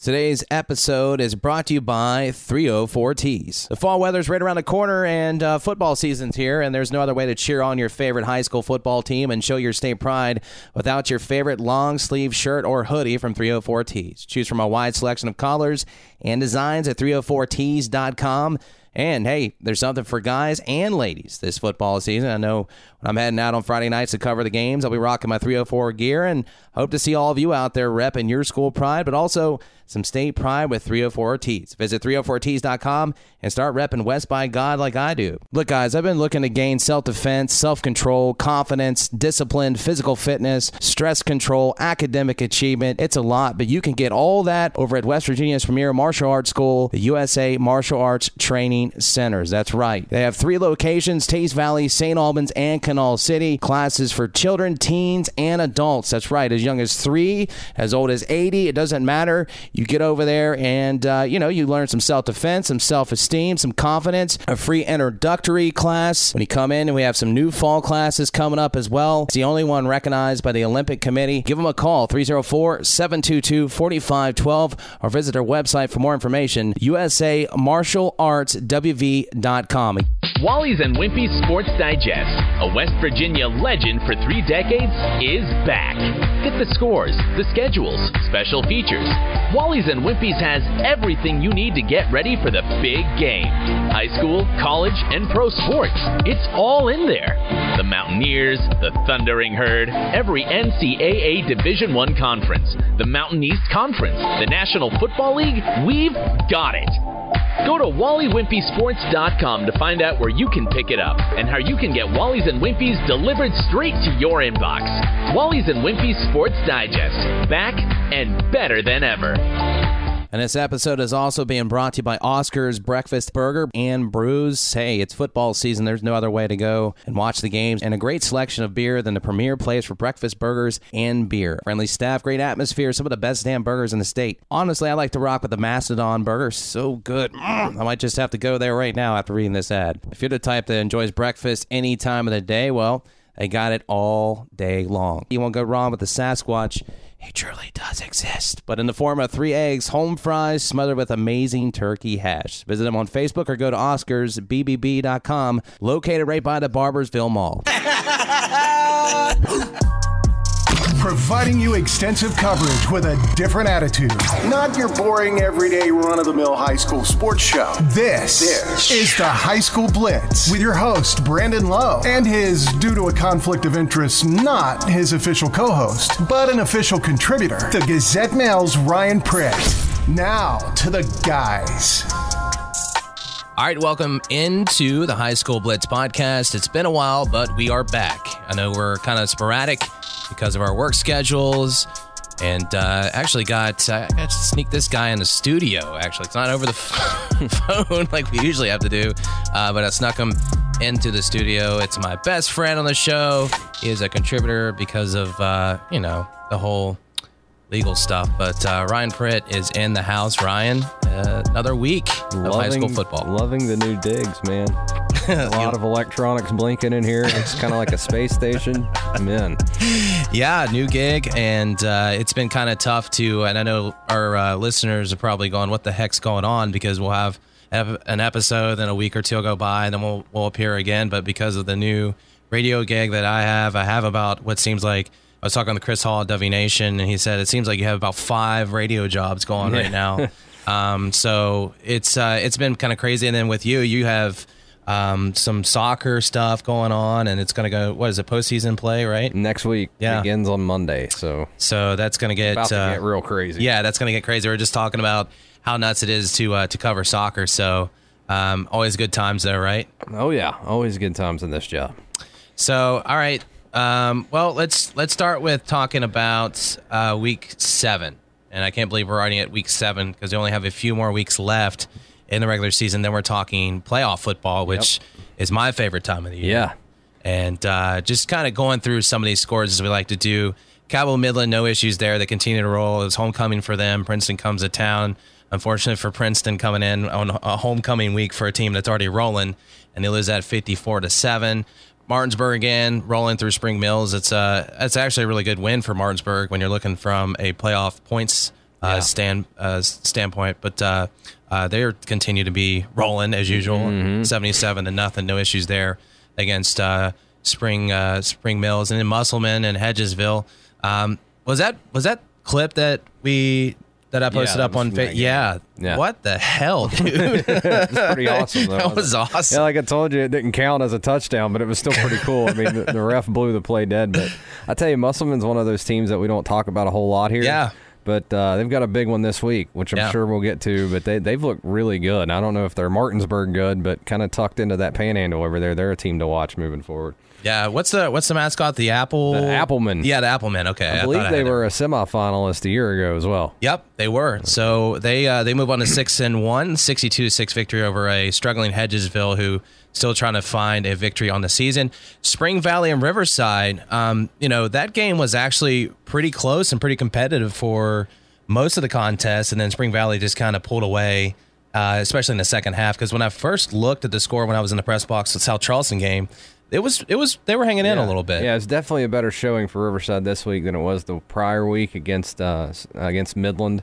Today's episode is brought to you by 304 Tees. The fall weather's right around the corner, and uh, football season's here, and there's no other way to cheer on your favorite high school football team and show your state pride without your favorite long sleeve shirt or hoodie from 304 Tees. Choose from a wide selection of colors and designs at 304tees.com. And hey, there's something for guys and ladies this football season. I know when I'm heading out on Friday nights to cover the games, I'll be rocking my 304 gear and hope to see all of you out there repping your school pride, but also some state pride with 304 Tees. Visit 304tees.com and start repping West by God like I do. Look, guys, I've been looking to gain self defense, self control, confidence, discipline, physical fitness, stress control, academic achievement. It's a lot, but you can get all that over at West Virginia's premier martial arts school, the USA Martial Arts Training Centers. That's right. They have three locations Teays Valley, St. Albans, and Kanawha City. Classes for children, teens, and adults. That's right. As young as three, as old as 80. It doesn't matter. You get over there and, uh, you know, you learn some self defense, some self esteem, some confidence, a free introductory class. When you come in, and we have some new fall classes coming up as well. It's the only one recognized by the Olympic Committee. Give them a call, 304 722 4512, or visit our website for more information, usamartialartswv.com. Wally's and Wimpy's Sports Digest, a West Virginia legend for three decades, is back. Get the scores, the schedules, special features. Wally's and Wimpy's has everything you need to get ready for the big game. High school, college, and pro sports. It's all in there. The Mountaineers, the Thundering Herd, every NCAA Division One conference, the Mountain East Conference, the National Football League. We've got it. Go to WallyWimpySports.com to find out where you can pick it up and how you can get Wally's and Wimpy's delivered straight to your inbox. Wally's and Wimpy's Sports Digest, back and better than ever. And this episode is also being brought to you by Oscar's Breakfast Burger and Brews. Hey, it's football season. There's no other way to go and watch the games. And a great selection of beer than the premier place for breakfast burgers and beer. Friendly staff, great atmosphere, some of the best damn burgers in the state. Honestly, I like to rock with the Mastodon burger. So good. Mm, I might just have to go there right now after reading this ad. If you're the type that enjoys breakfast any time of the day, well, they got it all day long. You won't go wrong with the Sasquatch. He truly does exist, but in the form of three eggs, home fries smothered with amazing turkey hash. Visit them on Facebook or go to OscarsBBB.com, located right by the Barboursville Mall. Providing you extensive coverage with a different attitude. Not your boring, everyday, run of the mill high school sports show. This, This. is the High School Blitz with your host, Brandon Lowe, and his, due to a conflict of interest, not his official co host, but an official contributor, the Gazette Mail's Ryan Pritt. Now to the guys. All right, welcome into the High School Blitz podcast. It's been a while, but we are back. I know we're kind of sporadic because of our work schedules. And uh, actually got I got to sneak this guy in the studio. Actually, it's not over the phone like we usually have to do, uh, but I snuck him into the studio. It's my best friend on the show. He is a contributor because of uh, you know the whole legal stuff. But uh, Ryan Pritt is in the house. Ryan, uh, another week of high school football. Loving the new digs, man. A lot of electronics blinking in here. It's kind of like a space station. I'm in. Yeah, new gig, and uh, it's been kind of tough to. And I know our uh, listeners are probably going, "What the heck's going on?" Because we'll have, an episode, then a week or two will go by, and then we'll we'll appear again. But because of the new radio gig that I have, I have about what seems like. I was talking to Chris Hall at W Nation, and he said it seems like you have about five radio jobs going right now. um, so it's uh, it's been kind of crazy. And then with you, you have um, some soccer stuff going on, and it's going to go. What is it? Postseason play, right? Next week Yeah. begins on Monday, so So that's going to get about to uh, get real crazy. yeah, that's going to get crazy. We are just talking about how nuts it is to uh, to cover soccer. So um, always good times though, right? Oh yeah, always good times in this job. So all right, um, well let's let's start with talking about uh, week seven, and I can't believe we're already at week seven because we only have a few more weeks left in the regular season. Then we're talking playoff football, which is my favorite time of the year. Yeah, and uh, just kind of going through some of these scores as we like to do. Cabell Midland, no issues there. They continue to roll. It's homecoming for them. Princeton comes to town. Unfortunately for Princeton, coming in on a homecoming week for a team that's already rolling, and they lose that fifty-four to seven. Martinsburg again rolling through Spring Mills. It's uh it's actually a really good win for Martinsburg when you're looking from a playoff points Yeah. stand uh, standpoint, but uh, uh, they continue to be rolling as usual, Mm-hmm. seventy-seven to nothing, no issues there against uh, Spring uh, Spring Mills and then Musselman and Hedgesville. Um, was that was that clip that we that I posted that up on from that fa- game. yeah. Yeah. what the hell, dude? It's pretty awesome. Though, that wasn't was it? awesome. Yeah, like I told you, it didn't count as a touchdown, but it was still pretty cool. I mean, the, the ref blew the play dead. But I tell you, Musselman's one of those teams that we don't talk about a whole lot here. Yeah. But uh, they've got a big one this week, which I'm Yeah. sure we'll get to. But they, they've looked really good. I don't know if they're Martinsburg good, but kind of tucked into that panhandle over there. They're a team to watch moving forward. Yeah, what's the what's the mascot? The apple. The Appleman. Yeah, the Appleman. Okay, I believe thought they had it. were a semifinalist a year ago as well. Yep, they were. So they uh, they move on to six and one, 62 six victory over a struggling Hedgesville who still trying to find a victory on the season. Spring Valley and Riverside. Um, you know that game was actually pretty close and pretty competitive for most of the contest, and then Spring Valley just kind of pulled away. Uh, especially in the second half, because when I first looked at the score when I was in the press box at South Charleston game, it was it was they were hanging in a little bit. Yeah, it's definitely a better showing for Riverside this week than it was the prior week against uh, against Midland.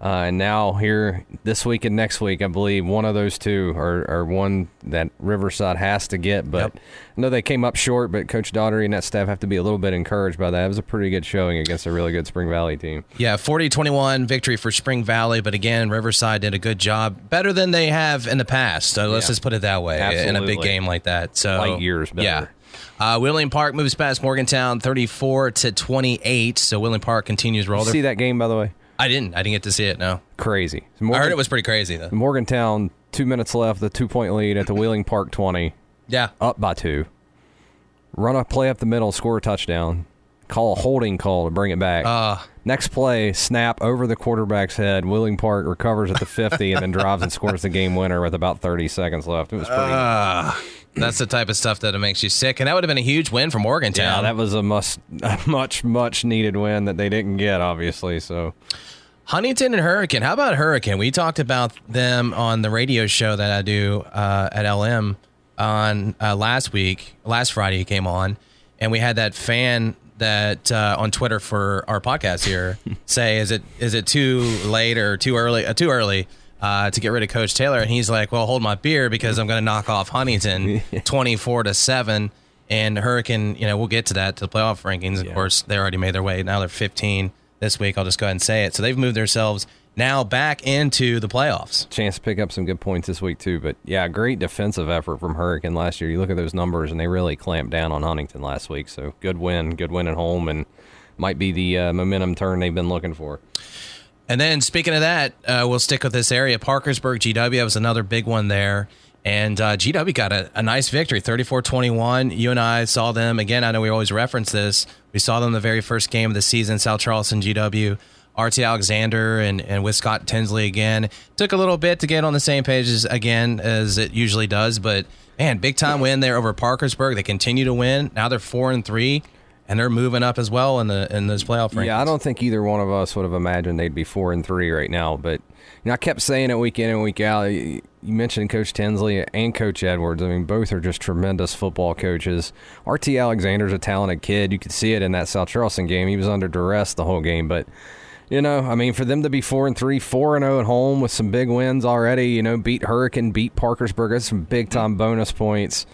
Uh, and now here this week and next week, I believe one of those two are, are one that Riverside has to get. But Yep. I know they came up short, but Coach Daugherty and that staff have to be a little bit encouraged by that. It was a pretty good showing against a really good Spring Valley team. Yeah, 40-21 victory for Spring Valley, but again, Riverside did a good job, better than they have in the past. So let's Yeah. just put it that way in a big game like that. So Light years better. Yeah. Uh, Wheeling Park moves past Morgantown 34 to 28. So Wheeling Park continues roll. See that game, by the way? I didn't. I didn't get to see it. No. Crazy. I heard it was pretty crazy though. Morgantown. Two minutes left, the two point lead at the Wheeling Park twenty. Yeah. up by two, run a play up the middle, score a touchdown, call a holding call to bring it back. Uh, Next play, snap over the quarterback's head. Wheeling Park recovers at the 50 and then drives and scores the game winner with about 30 seconds left. It was pretty. Uh, that's the type of stuff that makes you sick, and that would have been a huge win for Morgantown. yeah, that was a must, a much, much needed win that they didn't get, obviously. So Huntington and Hurricane. How about Hurricane? We talked about them on the radio show that I do uh, at LM on uh, last week. Last Friday, he came on, and we had that fan that uh, on Twitter for our podcast here say, "Is it is it too late or too early? Uh, too early." Uh, to get rid of Coach Taylor, and he's like, "Well, hold my beer because I'm going to knock off Huntington, 24 to seven, and Hurricane. You know, we'll get to that to the playoff rankings. Of course, they already made their way. Now they're 15 this week. I'll just go ahead and say it. So they've moved themselves now back into the playoffs. chance to pick up some good points this week, too. But yeah, great defensive effort from Hurricane last year. You look at those numbers, and they really clamped down on Huntington last week. So good win, good win at home, and might be the uh, momentum turn they've been looking for. And then speaking of that, uh, we'll stick with this area. Parkersburg GW was another big one there. And uh, GW got a, a nice victory, 34 21. You and I saw them. Again, I know we always reference this. We saw them the very first game of the season, South Charleston GW. RT Alexander and, and with Scott Tinsley again. Took a little bit to get on the same page as, again as it usually does, but man, big time win there over Parkersburg. They continue to win. Now they're four and three, and they're moving up as well in the in those playoff rankings. Yeah, I don't think either one of us would have imagined they'd be four and three right now. But you know, I kept saying it week in and week out. You mentioned Coach Tinsley and Coach Edwards. I mean, both are just tremendous football coaches. RT Alexander's a talented kid. You could see it in that South Charleston game. He was under duress the whole game, but. You know, I mean, for them to be four and three, four and zero at home with some big wins already. You know, beat Hurricane, beat Parkersburg. That's some big time bonus points.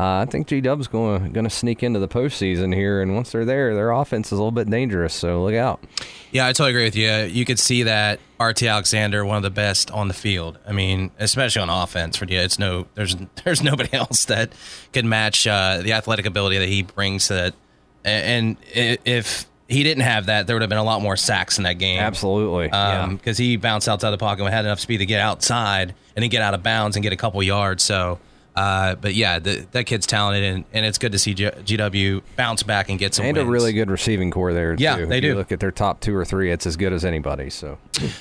Uh, I think G Dub's going going to sneak into the postseason here, and once they're there, their offense is a little bit dangerous. So look out. Yeah, I totally agree with you. You could see that RT Alexander, one of the best on the field. I mean, especially on offense for you, it's no there's there's nobody else that can match uh, the athletic ability that he brings. To that, and if he didn't have that, there would have been a lot more sacks in that game. Absolutely. Um, because he bounced outside the pocket and had enough speed to get outside and then get out of bounds and get a couple yards. So, uh, but yeah, the, that kid's talented and, and it's good to see G- GW bounce back and get some and a really good receiving core there. Yeah, too. they If you do. look at their top two or three; it's as good as anybody. So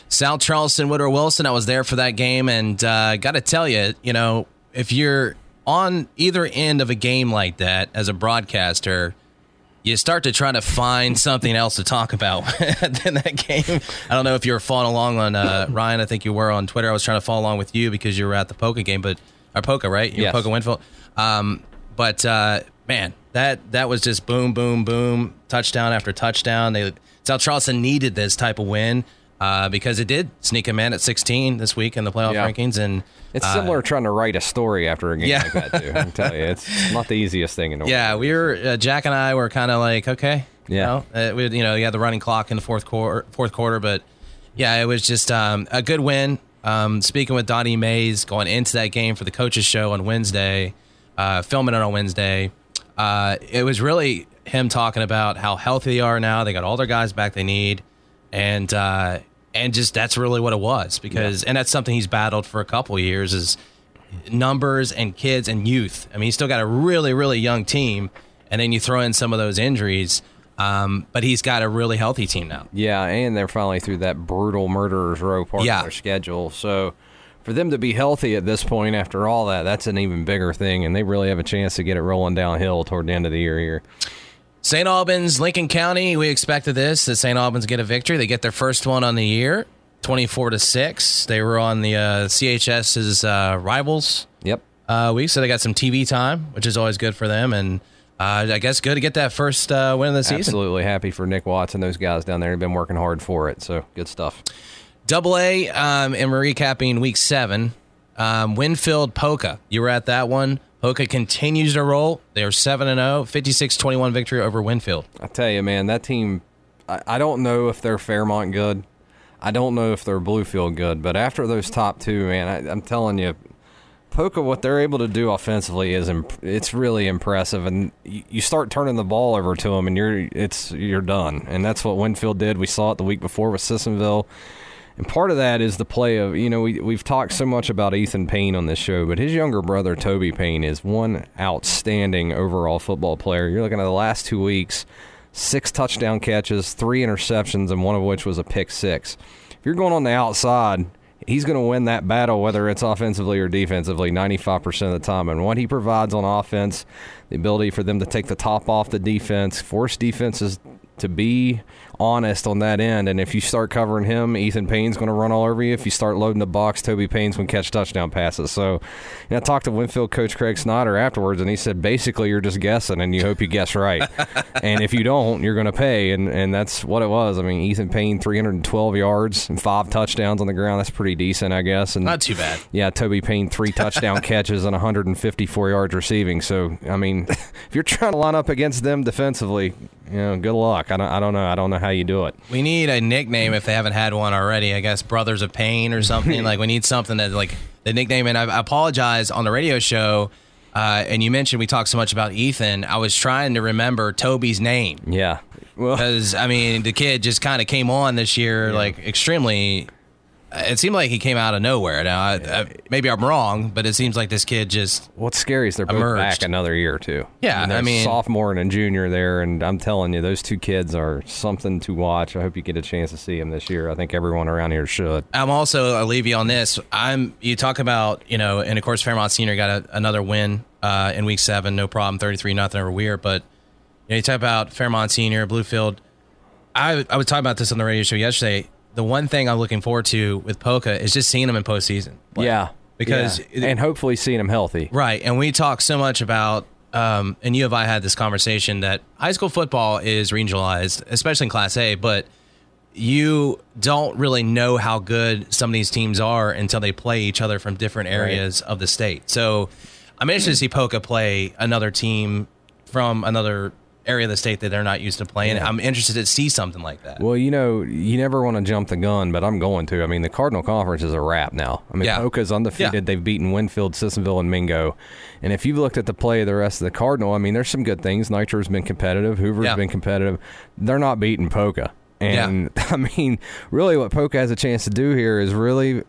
South Charleston, Woodrow Wilson. I was there for that game, and uh, got to tell you, you know, if you're on either end of a game like that as a broadcaster, you start to try to find something else to talk about than that game. I don't know if you were following along on uh, Ryan. I think you were on Twitter. I was trying to follow along with you because you were at the poker game, but or Poca, right? You Yes. Poca Winfield. Um, but uh, man, that that was just boom, boom, boom, touchdown after touchdown. They South Charleston needed this type of win. uh, because it did sneak him in at 16 this week in the playoff Yeah. rankings. And It's uh, similar trying to write a story after a game Yeah. like that, too. I can tell you, it's not the easiest thing in the Yeah, world. we were uh, Jack and I were kind of like, okay, Yeah. you know, uh, we, you know, you had the running clock in the fourth quarter, fourth quarter, but yeah, it was just um, a good win. Um, speaking with Donnie Mays going into that game for the coaches show on Wednesday, uh, filming it on Wednesday, uh, it was really him talking about how healthy they are now. They got all their guys back they need, and uh, and just that's really what it was because and that's something he's battled for a couple years is numbers and kids and youth. I mean, he's still got a really, really young team, and then you throw in some of those injuries. Um, but he's got a really healthy team now. Yeah, and they're finally through that brutal murderers row part Yeah. of their schedule. So for them to be healthy at this point after all that, that's an even bigger thing, and they really have a chance to get it rolling downhill toward the end of the year here. St. Albans, Lincoln County. We expected this that St. Albans get a victory. They get their first one on the year, twenty-four to six. They were on the uh, CHS's uh, rivals Yep. uh, week, so they got some TV time, which is always good for them. And uh, I guess good to get that first uh, win of the season. Absolutely happy for Nick Watts and those guys down there. They've been working hard for it, so good stuff. Double A, um, and we're recapping week seven. Um, Winfield Poca. You were at that one. Poca continues to roll. They're 7 and 0, 56 21 victory over Winfield. I tell you, man, that team. I, I don't know if they're Fairmont good. I don't know if they're Bluefield good. But after those top two, man, I, I'm telling you, Poca, what they're able to do offensively is imp- it's really impressive. And you, you start turning the ball over to them, and you're it's you're done. And that's what Winfield did. We saw it the week before with Sissonville. And part of that is the play of, you know, we, we've talked so much about Ethan Payne on this show, but his younger brother, Toby Payne, is one outstanding overall football player. You're looking at the last two weeks six touchdown catches, three interceptions, and one of which was a pick six. If you're going on the outside, he's going to win that battle, whether it's offensively or defensively, 95% of the time. And what he provides on offense, the ability for them to take the top off the defense, force defenses to be honest on that end. And if you start covering him, Ethan Payne's going to run all over you. If you start loading the box, Toby Payne's going to catch touchdown passes. So, you know, I talked to Winfield coach Craig Snyder afterwards, and he said basically you're just guessing, and you hope you guess right. and if you don't, you're going to pay. And and that's what it was. I mean, Ethan Payne 312 yards and five touchdowns on the ground. That's pretty decent, I guess. And Not too bad. yeah, Toby Payne three touchdown catches and 154 yards receiving. So I mean, if you're trying to line up against them defensively, you know, good luck. I don't, I don't know. I don't know how you do it. We need a nickname if they haven't had one already. I guess Brothers of Pain or something. like we need something that like the nickname. And I, I apologize on the radio show. Uh, and you mentioned we talked so much about Ethan. I was trying to remember Toby's name Yeah. Well, because I mean the kid just kind of came on this year like extremely. It seemed like he came out of nowhere. Now I, I, maybe I'm wrong, but it seems like this kid just what's scary is they're both Emerged. back another year too. Yeah, they're I mean- sophomore and a junior there, and I'm telling you, those two kids are something to watch. I hope you get a chance to see them this year. I think everyone around here should. I'm also I'll leave you on this. I'm you talk about you know, and of course Fairmont Senior got a, another win uh, in week seven, no problem, thirty three nothing over Weir. But you, know, you talk about Fairmont Senior, Bluefield. I I was talking about this on the radio show yesterday. The one thing I'm looking forward to with Poca is just seeing them in postseason. play. Yeah, Because- Yeah. and hopefully seeing them healthy. Right. And we talk so much about, um, and you have I had this conversation that high school football is regionalized, especially in Class A, but you don't really know how good some of these teams are until they play each other from different areas of the state. So I'm interested to see Poca play another team from another area of the state that they're not used to playing. I'm interested to see something like that. Well, you know, you never want to jump the gun, but I'm going to. I mean, the Cardinal Conference is a wrap now. I mean, Yeah. Poca's undefeated. Yeah. They've beaten Winfield, Sissonville, and Mingo. And if you've looked at the play of the rest of the Cardinal, I mean, there's some good things. Nitro's been competitive. Hoover's Yeah. been competitive. They're not beating Poca. And I mean, really, what Poca has a chance to do here is really,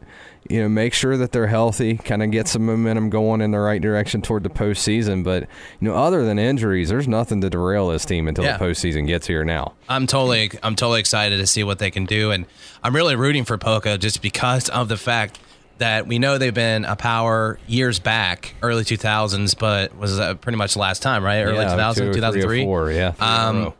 you know, make sure that they're healthy, kind of get some momentum going in the right direction toward the postseason. But you know, other than injuries, there's nothing to derail this team until Yeah. the postseason gets here. Now, I'm totally I'm totally excited to see what they can do, and I'm really rooting for Poca just because of the fact that we know they've been a power years back, early 2000s, but was uh, pretty much last time, right? Early Yeah, 2000s, two or three or 2003. four, yeah, three in a Um.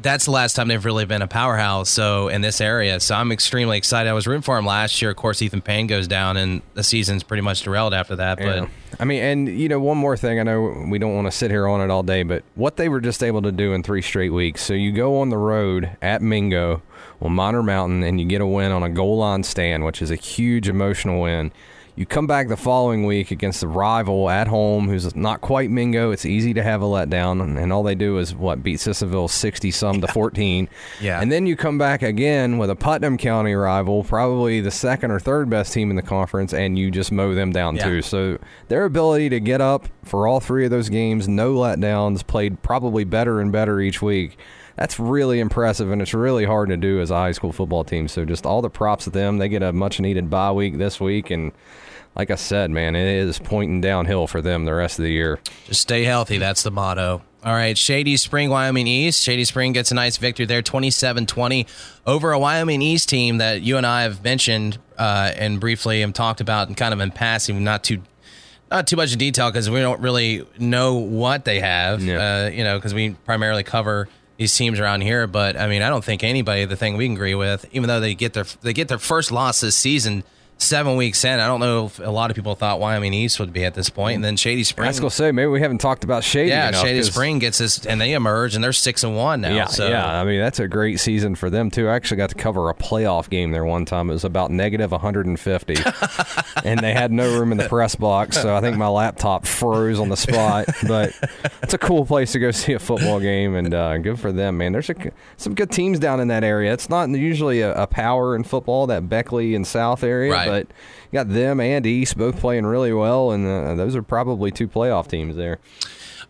That's the last time they've really been a powerhouse. So in this area, so I'm extremely excited. I was rooting for him last year. Of course, Ethan Payne goes down, and the season's pretty much derailed after that. But Yeah. I mean, and you know, one more thing. I know we don't want to sit here on it all day, but what they were just able to do in three straight weeks. So you go on the road at Mingo, well, Miner Mountain, and you get a win on a goal line stand, which is a huge emotional win. You come back the following week against the rival at home, who's not quite Mingo. It's easy to have a letdown, and, and all they do is what beat Sissonville sixty some to fourteen. Yeah. and then you come back again with a Putnam County rival, probably the second or third best team in the conference, and you just mow them down Yeah. too. So their ability to get up for all three of those games, no letdowns, played probably better and better each week. That's really impressive, and it's really hard to do as a high school football team. So just all the props to them. They get a much needed bye week this week, and like I said, man, it is pointing downhill for them the rest of the year. Just stay healthy. That's the motto. All right, Shady Spring, Wyoming East. Shady Spring gets a nice victory there, 27 20 over a Wyoming East team that you and I have mentioned uh, and briefly have talked about and kind of in passing, not too. Not too much in detail because we don't really know what they have, Yeah. uh, you know, because we primarily cover these teams around here. But I mean, I don't think anybody the thing we can agree with, even though they get their they get their first loss this season, seven weeks in. I don't know if a lot of people thought Wyoming East would be at this point, and then Shady Spring. I was gonna say maybe we haven't talked about Shady. Yeah, enough, Shady Spring gets this, and they emerge, and they're six and one now. Yeah, so yeah. I mean, that's a great season for them too. I actually got to cover a playoff game there one time. It was about negative 150, and they had no room in the press box, so I think my laptop froze on the spot. But it's a cool place to go see a football game, and uh, good for them, man. There's a, some good teams down in that area. It's not usually a, a power in football, that Beckley and South area, Right. But you got them and East both playing really well, and uh, those are probably two playoff teams there.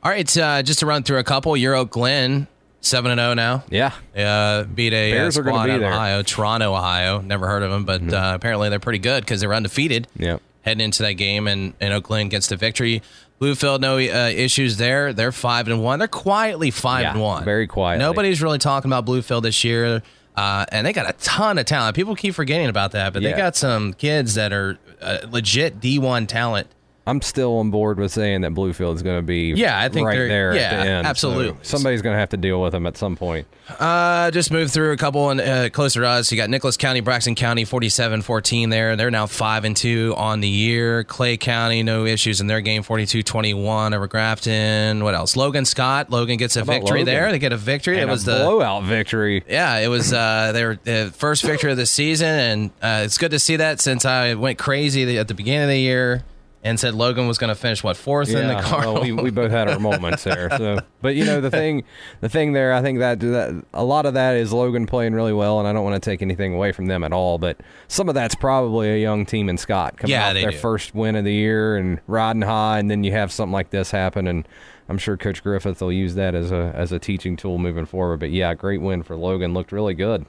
All right, uh, just to run through a couple. Oak Glen seven and zero now. Yeah, Uh, beat a uh, Bears are squad be out of. Mm-hmm. Ohio, Toronto, Ohio. Never heard of them, but uh, apparently they're pretty good because they're undefeated. Yep. Heading into that game, and, and Oak Glen gets the victory. Bluefield, no uh, issues there. They're five and one. They're quietly five Yeah, and one. very quiet. Nobody's really talking about Bluefield this year. Uh, and they got a ton of talent. People keep forgetting about that, but they got some kids that are uh, legit D1 talent. I'm still on board with saying that Bluefield is going to be Yeah, I think right there yeah, at the end. absolutely. So somebody's going to have to deal with them at some point. Uh, just moved through a couple and uh, closer to us. You got Nicholas County, Braxton County, 47-14 there. They're now 5 and 2 on the year. Clay County, no issues in their game, 42-21 over Grafton. What else? Logan Scott. Logan gets a victory Logan? there. They get a victory. And it was a the blowout victory. Yeah, it was uh, their uh, first victory of the season, and uh, it's good to see that since I went crazy at the beginning of the year and said Logan was going to finish what fourth in the car. well, we, we both had our moments there. So, but you know the thing, the thing there, I think that that a lot of that is Logan playing really well, and I don't want to take anything away from them at all. But some of that's probably a young team in Scott coming Yeah, off their do. first win of the year and riding high, and then you have something like this happen, and I'm sure Coach Griffith will use that as a as a teaching tool moving forward. But yeah, great win for Logan. Looked really good.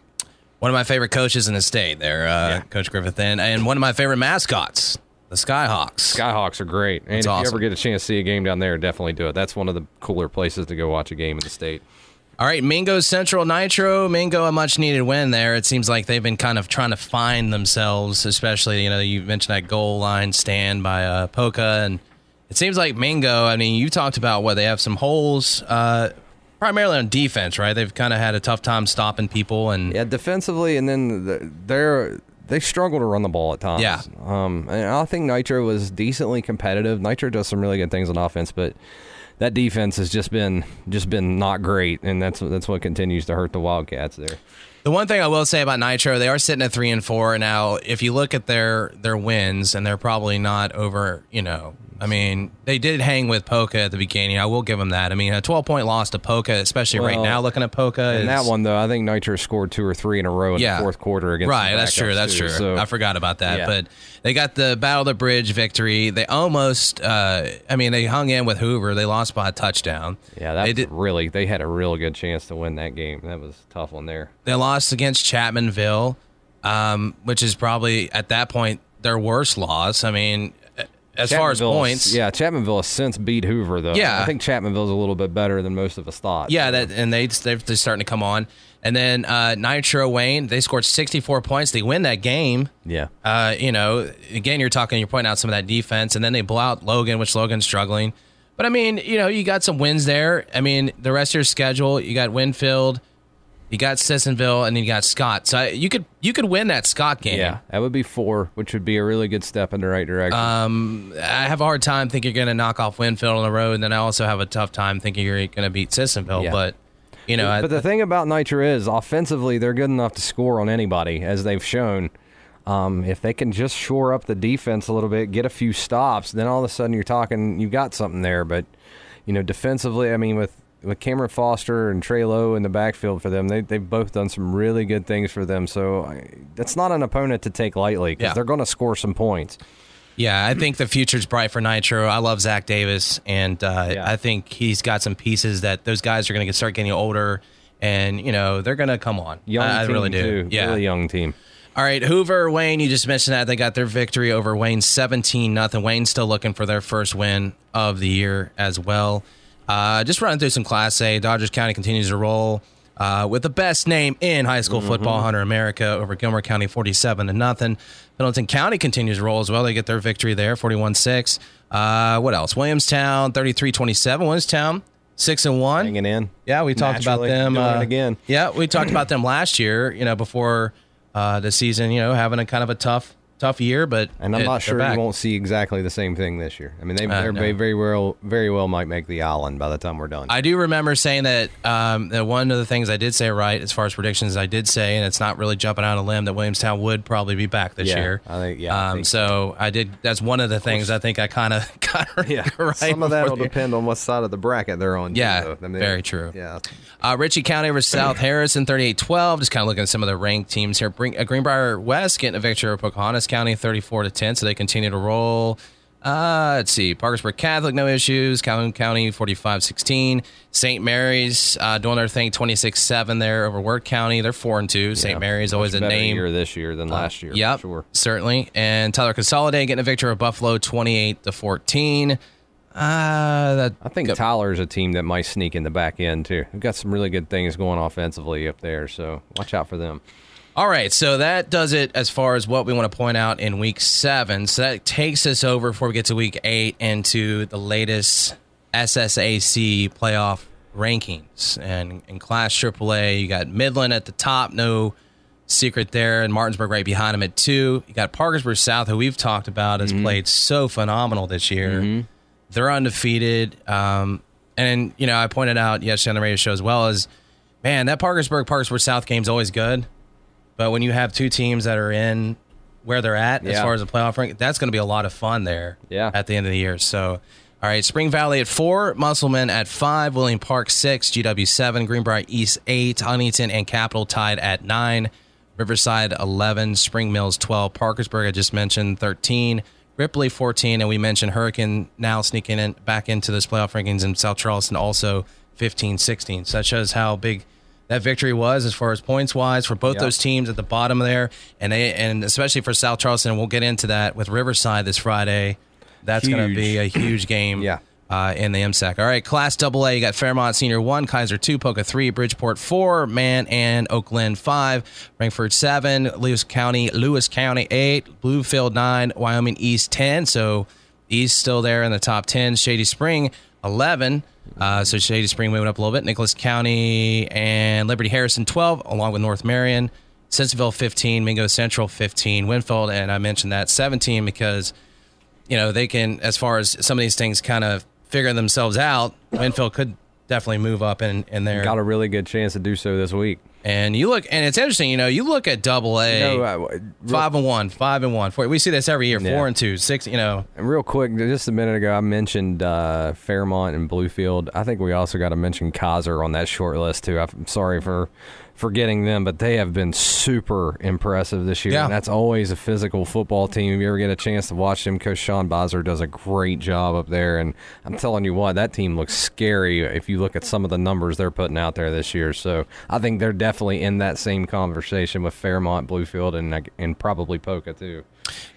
One of my favorite coaches in the state there, uh, Coach Griffith, and, and one of my favorite mascots, the Skyhawks. Skyhawks are great, and That's if you ever get a chance to see a game down there, definitely do it. That's one of the cooler places to go watch a game in the state. All right, Mingo Central Nitro. Mingo, a much needed win there. It seems like they've been kind of trying to find themselves, especially, you know, you mentioned that goal line stand by uh, Poca. And it seems like Mingo, I mean, you talked about what they have some holes, uh, primarily on defense, right? They've kind of had a tough time stopping people. And Yeah, defensively, and then the, they're they struggle to run the ball at times. Yeah. Um, and I think Nitro was decently competitive. Nitro does some really good things on offense, but that defense has just been just been not great, and that's that's what continues to hurt the Wildcats there. The one thing I will say about Nitro, they are sitting at three and four now. If you look at their their wins, and they're probably not over, you know. I mean, they did hang with Poca at the beginning. I will give them that. I mean, a 12 point loss to Poca, especially right now, looking at Poca. In is, that one though, I think Nitro scored two or three in a row in Yeah. the fourth quarter against. Right, that's true. That's too. true. So, I forgot about that. Yeah. But they got the Battle of the Bridge victory. They almost, uh, I mean, they hung in with Hoover. They lost by a touchdown. yeah, they did. really they had a real good chance to win that game. That was a tough one there. They lost against Chapmanville, um, which is probably at that point their worst loss. I mean, as far as points, yeah, Chapmanville has since beat Hoover though. Yeah. I think Chapmanville's a little bit better than most of us thought. Yeah, that and they they're, they're starting to come on. And then uh, Nitro Wayne, they scored 64 points. They win that game. yeah. Uh, you know, again, you're talking, you're pointing out some of that defense, and then they blow out Logan, which Logan's struggling. But I mean, you know, you got some wins there. I mean, the rest of your schedule, you got Winfield, You got Sissonville, and then you got Scott. So you could you could win that Scott game. Yeah, that would be four, which would be a really good step in the right direction. Um, I have a hard time thinking you're going to knock off Winfield on the road, and then I also have a tough time thinking you're going to beat Sissonville. Yeah. But you know, but I, the thing about Nitro is, offensively, they're good enough to score on anybody, as they've shown. Um, if they can just shore up the defense a little bit, get a few stops, then all of a sudden you're talking, you've got something there. But you know, defensively, I mean, with with Cameron Foster and Trey Lowe in the backfield for them, they they've both done some really good things for them. So I, that's not an opponent to take lightly because Yeah. they're going to score some points. yeah, I think the future's bright for Nitro. I love Zach Davis, and uh, Yeah. I think he's got some pieces that those guys are going to start getting older, and you know they're going to come on. Young I, I team really do. too, Yeah. really young team. All right, Hoover, Wayne, you just mentioned that they got their victory over Wayne 17 nothing. Wayne's still looking for their first win of the year as well. Uh, just running through some Class A. Doddridge County continues to roll uh, with the best name in high school football, Hunter America over Gilmer County 47 to nothing. Pendleton County continues to roll as well. They get their victory there 41 6. Uh, what else? Williamstown 33 27. Williamstown 6 and 1. Hanging in. Yeah, we talked about them uh, again. Yeah, we talked about them last year. You know, before uh, the season, you know, having a kind of a tough, tough year. But And I'm it- not sure you won't see exactly the same thing this year. I mean, they, Uh, no. they very well, very well might make the island by the time we're done. I do remember saying that, um, that one of the things I did say right as far as predictions, I did say, and it's not really jumping out a limb, that Williamstown would probably be back this Yeah, year. I think- yeah, I Um, think so I did. That's one of the things I think I kind of got yeah, right. some of that will depend on what side of the bracket they're on. Yeah, though. I mean, very true. Yeah, Uh, Ritchie County versus South Harrison, 38-12. Just kind of looking at some of the ranked teams here. Bring, uh, Greenbrier West getting a victory over Pocahontas County, 34 to 10. So they continue to roll. Uh, let's see. Parkersburg Catholic, no issues. Calhoun County, 45-16. St. Mary's uh, doing their thing, 26-7 there over Wirt County. They're 4 and 2. St. Yeah, Mary's always a better name. year this year than last year. for Yep, sure. certainly. And Tyler Consolidate getting a victory over Buffalo, 28 to 14. Uh, that I think Tyler's a team that might sneak in the back end too. We've got some really good things going offensively up there, so watch out for them. All right, so that does it as far as what we want to point out in week seven. So that takes us over before we get to week eight into the latest SSAC playoff rankings. And in Class AAA, you got Midland at the top, no secret there, and Martinsburg right behind them at two. You got Parkersburg South, who we've talked about, has played so phenomenal this year. They're undefeated. Um, and, you know, I pointed out yesterday on the radio show as well as, man, that Parkersburg Parkersburg South game's always good. But when you have two teams that are in where they're at as far as the playoff rank, that's going to be a lot of fun there Yeah. at the end of the year. So, all right, Spring Valley at four, Musselman at five, Wheeling Park six, GW seven, Greenbrier East eight, Huntington and Capital tied at nine, Riverside eleven, Spring Mills twelve, Parkersburg I just mentioned thirteen, Ripley fourteen, and we mentioned Hurricane now sneaking in back into those playoff rankings, in South Charleston also 15, 16. So that shows how big that victory was as far as points wise for both Yeah. those teams at the bottom there, and they, and especially for South Charleston. We'll get into that with Riverside this Friday. That's going to be a huge game. Yeah. Uh, in the MSAC. All right, Class AA, you got Fairmont Senior 1, Keyser 2, Poca 3, Bridgeport 4, Man and Oakland 5, Frankfort 7, Lewis County, Lewis County 8, Bluefield 9, Wyoming East 10. So East still there in the top 10. Shady Spring 11. Uh, so Shady Spring moving up a little bit. Nicholas County and Liberty Harrison 12, along with North Marion. Sissonville 15, Mingo Central 15, Winfield, and I mentioned that 17 because you know, they can, as far as some of these things kind of figure themselves out, Winfield could definitely move up in, in there. Got a really good chance to do so this week. And you look, and it's interesting, you know, you look at double A, You know, uh, five and one, five and one. Four, we see this every year, Yeah. four and two, six, you know. And real quick, just a minute ago, I mentioned uh, Fairmont and Bluefield. I think we also got to mention Keyser on that short list too. I'm sorry for forgetting them, but they have been super impressive this year. Yeah. And that's always a physical football team. If you ever get a chance to watch them, Coach Sean Biser does a great job up there. And I'm telling you what, that team looks scary if you look at some of the numbers they're putting out there this year. So I think they're definitely in that same conversation with Fairmont, Bluefield, and and probably Poca too.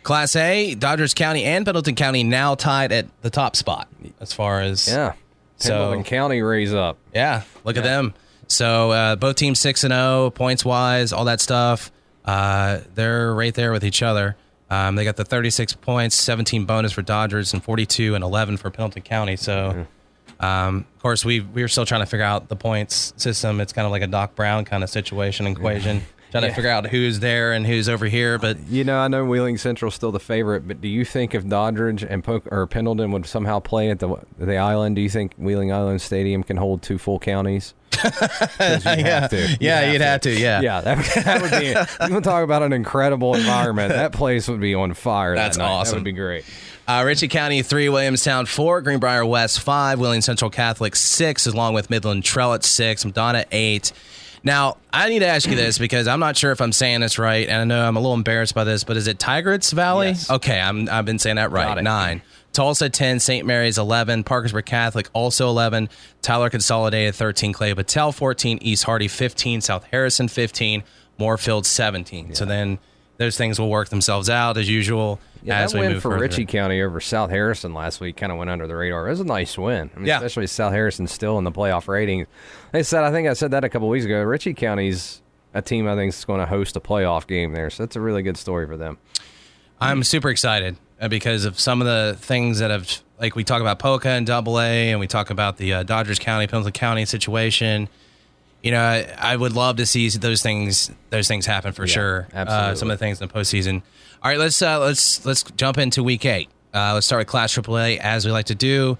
Class A, Doddridge County and Pendleton County now tied at the top spot as far as Yeah. So- Pendleton County raise up. Yeah, look at them. So uh, both teams six and zero points wise, all that stuff. Uh, they're right there with each other. Um, they got the 36 points, 17 bonus for Doddridge, and 42 and 11 for Pendleton County. So Um, of course, we we are still trying to figure out the points system. It's kind of like a Doc Brown kind of situation equation, trying to figure out who's there and who's over here. But You know, I know Wheeling Central's still the favorite, but do you think if Doddridge and Poke, or Pendleton would somehow play at the the island, do you think Wheeling Island Stadium can hold two full counties? 'Cause you'd have to. yeah, you'd have to. Yeah, Yeah, that, that would be. You want to talk about an incredible environment? That place would be on fire. That's that night. That would be great. Uh, Ritchie County three, Williamstown four, Greenbrier West five, Wheeling Central Catholic six, along with Midland Trail six, Madonna eight. Now I need to ask you this because I'm not sure if I'm saying this right, and I know I'm a little embarrassed by this, but is it Tygarts Valley? Yes. Okay, I'm I've been saying that right. Nine. Tolsia 10, St. Mary's 11, Parkersburg Catholic also 11, Tyler Consolidated 13, Clay-Battelle 14, East Hardy 15, South Harrison 15, Moorfield 17. So then those things will work themselves out as usual Yeah, as that we win for further. Ritchie County over South Harrison last week kind of went under the radar. It was a nice win. I mean, Yeah. especially South Harrison still in the playoff ratings. They said, I think I said that a couple weeks ago. Ritchie County's a team I think is going to host a playoff game there, so that's a really good story for them. I'm super excited because of some of the things that have, like we talk about Poca and Double A, and we talk about the uh, Doddridge County, Pendleton County situation. You know, I, I would love to see those things, those things happen for sure. Uh, some of the things in the postseason. All right, let's uh, let's let's jump into Week Eight. Uh, let's start with Class AAA as we like to do.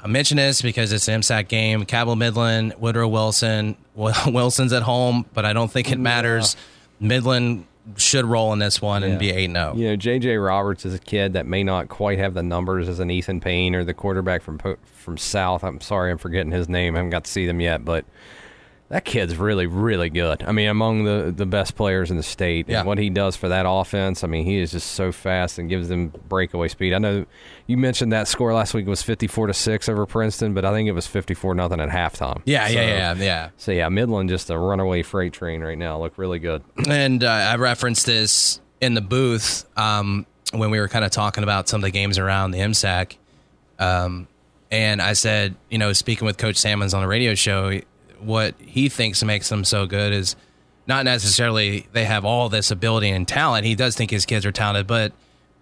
I mention this because it's an MSAC game. Cabell Midland, Woodrow Wilson. Wilson's at home, but I don't think it matters. Midland should roll in this one and Yeah. be eight oh. 0 You know, J.J. Roberts is a kid that may not quite have the numbers as an Ethan Payne or the quarterback from from South. I'm sorry, I'm forgetting his name. I haven't got to see them yet, but that kid's really, really good. I mean, among the, the best players in the state. Yeah. And what he does for that offense, I mean, he is just so fast and gives them breakaway speed. I know you mentioned that score last week was 54 to 6 over Princeton, but I think it was 54 nothing at halftime. Yeah, So- yeah, yeah, yeah. So yeah, Midland just a runaway freight train right now. Look really good. And uh, I referenced this in the booth um, when we were kind of talking about some of the games around the MSAC. Um, and I said, you know, speaking with Coach Salmons on the radio show, what he thinks makes them so good is not necessarily they have all this ability and talent. He does think his kids are talented, but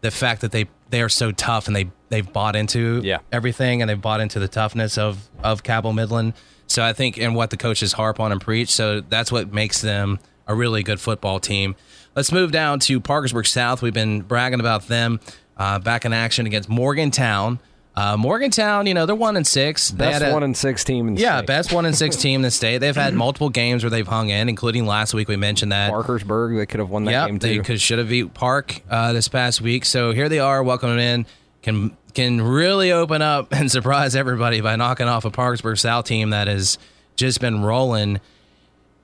the fact that they they are so tough and they they've bought into Yeah. everything and they've bought into the toughness of of Cabell Midland. So I think and what the coaches harp on and preach. So that's what makes them a really good football team. Let's move down to Parkersburg South. We've been bragging about them uh, back in action against Morgantown. Uh, Morgantown, you know, they're one and six. Best a- one and six team in the yeah, state. best one and six team in the state. They've had multiple games where they've hung in, including last week. We mentioned that. Parkersburg, they could have won that Yep, game they too. could should have beat Park uh, this past week. So here they are, welcoming in. Can can really open up and surprise everybody by knocking off a Parkersburg South team that has just been rolling.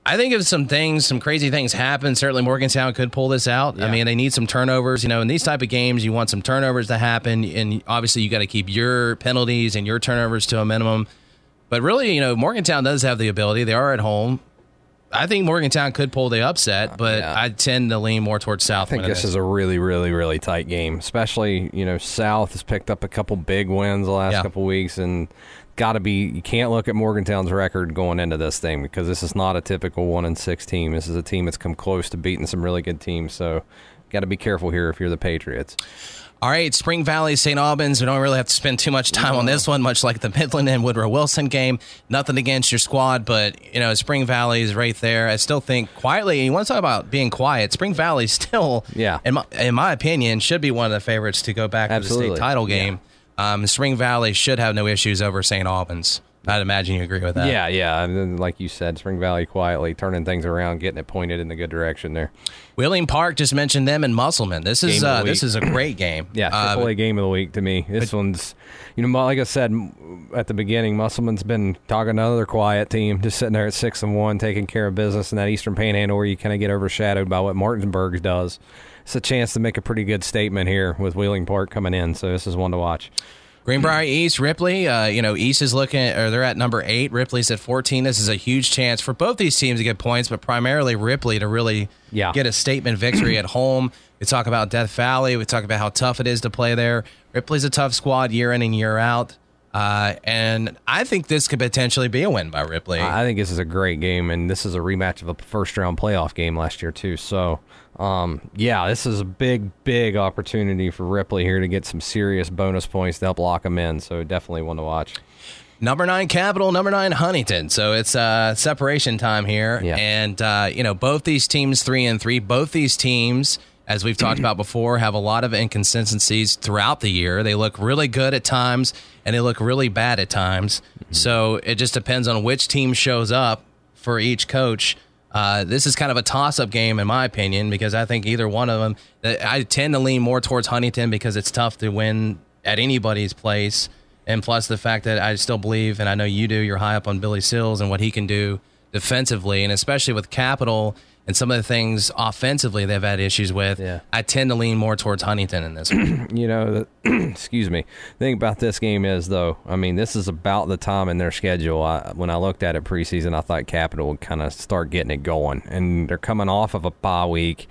I think if some things, some crazy things happen, certainly Morgantown could pull this out. I mean, they need some turnovers. You know, in these type of games, you want some turnovers to happen, and obviously you got to keep your penalties and your turnovers to a minimum. But really, you know, Morgantown does have the ability. They are at home. I think Morgantown could pull the upset, uh, but yeah. I tend to lean more towards South. I think this is a really, really, really tight game. Especially, you know, South has picked up a couple big wins the last Yeah. couple weeks, and got to be. You can't look at Morgantown's record going into this thing because this is not a typical one and six team. This is a team that's come close to beating some really good teams. So, got to be careful here if you're the Patriots. All right, Spring Valley, St. Albans. We don't really have to spend too much time on this one, much like the Midland and Woodrow Wilson game. Nothing against your squad, but you know Spring Valley is right there. I still think quietly. You want to talk about being quiet? Spring Valley still, Yeah. in my, in my opinion, should be one of the favorites to go back to the state title game. Um, Spring Valley should have no issues over St. Albans. I'd imagine you agree with that. yeah, yeah. And then, like you said, Spring Valley quietly turning things around, getting it pointed in the good direction there. Wheeling Park just mentioned them and Musselman. This is Game of the uh, this is a great game. Yeah, Uh, AAA game of the week to me. This one's, you know, like I said at the beginning, Musselman's been talking to another quiet team, just sitting there at six and one, taking care of business in that Eastern Panhandle where you kind of get overshadowed by what Martinsburg does. It's a chance to make a pretty good statement here with Wheeling Park coming in, so this is one to watch. Greenbrier East, Ripley. Uh, you know, East is looking, or they're at number eight. Ripley's at 14. This is a huge chance for both these teams to get points, but primarily Ripley to really Yeah. get a statement victory at home. We talk about Death Valley. We talk about how tough it is to play there. Ripley's a tough squad year in and year out. Uh, and I think this could potentially be a win by Ripley. I think this is a great game, and this is a rematch of a first round playoff game last year too. So, um, yeah, this is a big, big opportunity for Ripley here to get some serious bonus points to help lock them in. So, definitely one to watch. Number nine Capital, number nine Huntington. So it's uh, separation time here, Yeah. and uh, you know both these teams three and three. Both these teams, as we've talked about before, have a lot of inconsistencies throughout the year. They look really good at times, and they look really bad at times. So it just depends on which team shows up for each coach. Uh, this is kind of a toss-up game, in my opinion, because I think either one of them. I tend to lean more towards Huntington because it's tough to win at anybody's place, and plus the fact that I still believe, and I know you do, you're high up on Billy Seals and what he can do defensively, and especially with Capital and some of the things offensively they've had issues with. Yeah. I tend to lean more towards Huntington in this one. you know, the, excuse me. The thing about this game is, though, I mean, this is about the time in their schedule. I, when I looked at it preseason, I thought Capital would kind of start getting it going, and they're coming off of a bye week,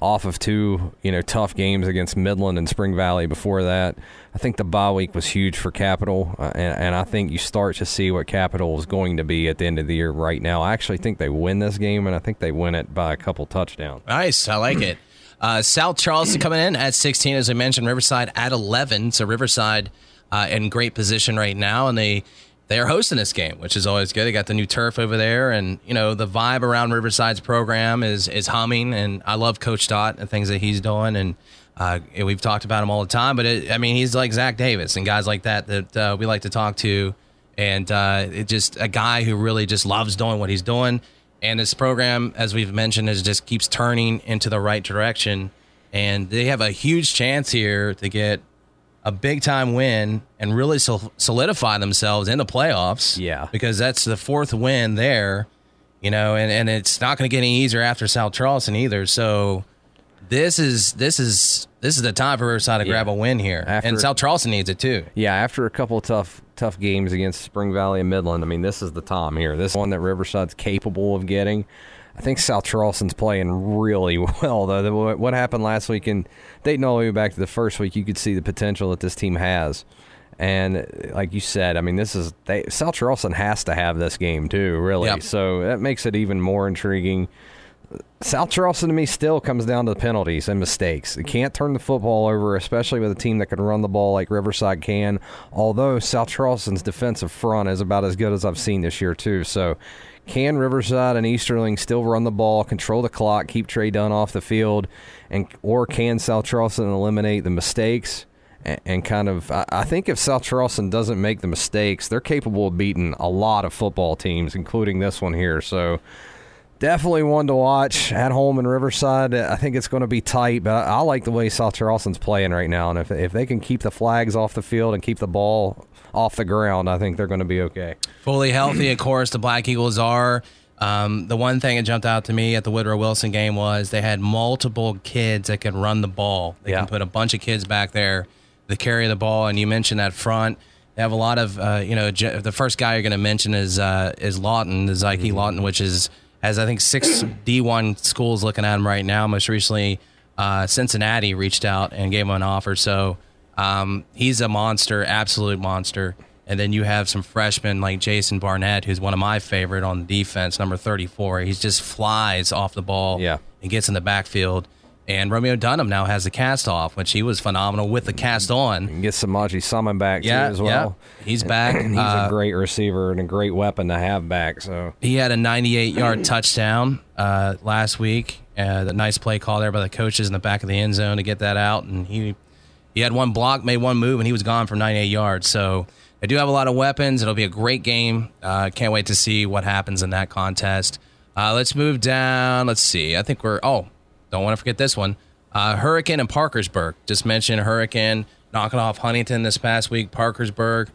off of two, you know, tough games against Midland and Spring Valley before that. I think the bye week was huge for Capital, uh, and, and I think you start to see what Capital is going to be at the end of the year. Right now, I actually think they win this game, and I think they win it by a couple touchdowns. Nice. I like it. Uh, South Charleston coming in at 16, as I mentioned. Riverside at 11. So Riverside uh, in great position right now, and they they are hosting this game, which is always good. They got the new turf over there, and you know the vibe around Riverside's program is is humming. And I love Coach Dot and things that he's doing, and uh, we've talked about him all the time. But it, I mean, he's like Zach Davis and guys like that that uh, we like to talk to, and uh, just a guy who really just loves doing what he's doing. And this program, as we've mentioned, is just keeps turning into the right direction. And they have a huge chance here to get a big time win and really solidify themselves in the playoffs. Yeah. Because that's the fourth win there, you know, and, and it's not going to get any easier after South Charleston either. So this is this is this is the time for Riverside to grab a win here. After- and South Charleston needs it too. Yeah, after a couple of tough tough games against Spring Valley and Midland, I mean, this is the time here. This one that Riverside's capable of getting. I think South Charleston's playing really well, though. What what happened last week, and dating all the way back to the first week, you could see the potential that this team has. And uh, like you said, I mean, this is they, South Charleston has to have this game too, really. Yep. So that makes it even more intriguing. South Charleston to me still comes down to the penalties and mistakes. You can't turn the football over, especially with a team that can run the ball like Riverside can. Although South Charleston's defensive front is about as good as I've seen this year too. So, can Riverside and Easterling still run the ball, control the clock, keep Trey Dunn off the field, and or can South Charleston eliminate the mistakes? and, and kind of I, I think if South Charleston doesn't make the mistakes, they're capable of beating a lot of football teams, including this one here. So definitely one to watch at home in Riverside. I think it's going to be tight, but I, I like the way South Charleston's playing right now, and if if they can keep the flags off the field and keep the ball off the ground, I think they're going to be okay. fully healthy. Of course, the Black Eagles are. Um, the one thing that jumped out to me at the Woodrow Wilson game was they had multiple kids that could run the ball. They Yeah. can put a bunch of kids back there to carry the ball. And you mentioned that front. They have a lot of, uh, you know, J- the first guy you're going to mention is uh, is Lawton, the Zyke Lawton, which is has I think six D1 schools looking at him right now. Most recently, uh, Cincinnati reached out and gave him an offer. So um, he's a monster, absolute monster. And then you have some freshmen like Jason Barnett, who's one of my favorite on defense, number 34. He just flies off the ball Yeah. and gets in the backfield. And Romeo Dunham now has the cast off, which he was phenomenal with the cast on. And get Samaji Summon back Yeah, too as well. yeah. He's back. And he's Uh, a great receiver and a great weapon to have back. So He had a 98 yard touchdown uh, last week. Uh, the nice play call there by the coaches in the back of the end zone to get that out. And he he had one block, made one move, and he was gone for 98 yards. So they do have a lot of weapons. It'll be a great game. Uh, can't wait to see what happens in that contest. Uh, let's move down. Let's see. I think we're. Oh, don't want to forget this one. Uh, Hurricane and Parkersburg. Just mentioned Hurricane knocking off Huntington this past week. Parkersburg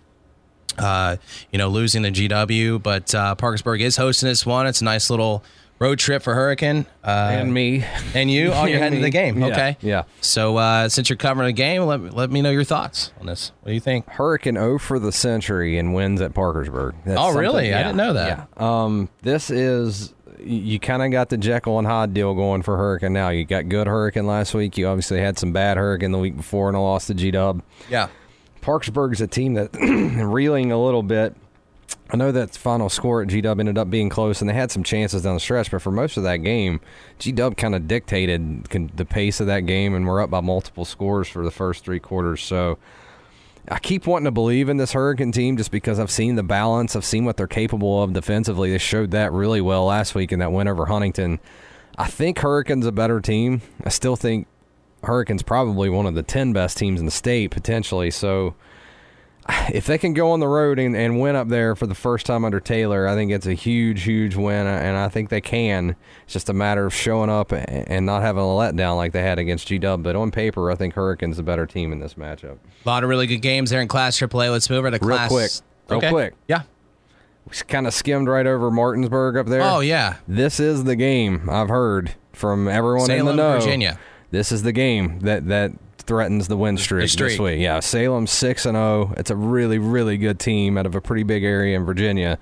uh, you know, losing the GW, but uh, Parkersburg is hosting this one. It's a nice little road trip for Hurricane. Uh, and me. and you, oh, you're And heading to the game. Yeah, Okay. yeah. So uh, since you're covering the game, let, let me know your thoughts on this. What do you think? Hurricane 0 for the century and wins at Parkersburg. That's Oh, really? something- I didn't know that. Yeah. Um, this is you kind of got the Jekyll and Hyde deal going for Hurricane now. You got good Hurricane last week. You obviously had some bad Hurricane the week before and a loss to G Dub. Yeah. Parkersburg's a team that reeling a little bit. I know that final score at G Dub ended up being close, and they had some chances down the stretch. But for most of that game, G Dub kind of dictated the pace of that game, and we're up by multiple scores for the first three quarters. So I keep wanting to believe in this Hurricane team just because I've seen the balance. I've seen what they're capable of defensively. They showed that really well last week in that win over Huntington. I think Hurricane's a better team. I still think Hurricane's probably one of the 10 best teams in the state, potentially. So if they can go on the road and, and win up there for the first time under Taylor, I think it's a huge, huge win, and I think they can. It's just a matter of showing up and not having a letdown like they had against GW. But on paper, I think Hurricane's the better team in this matchup. A lot of really good games there in Class AAA. Let's move over to Real Class. quick. Real okay. quick. Yeah. We kind of skimmed right over Martinsburg up there. Oh yeah. This is the game I've heard from everyone Salem, in the know. Virginia. This is the game that that threatens the win streak, streak. this week. Yeah, Salem six and zero. It's a really really good team out of a pretty big area in Virginia.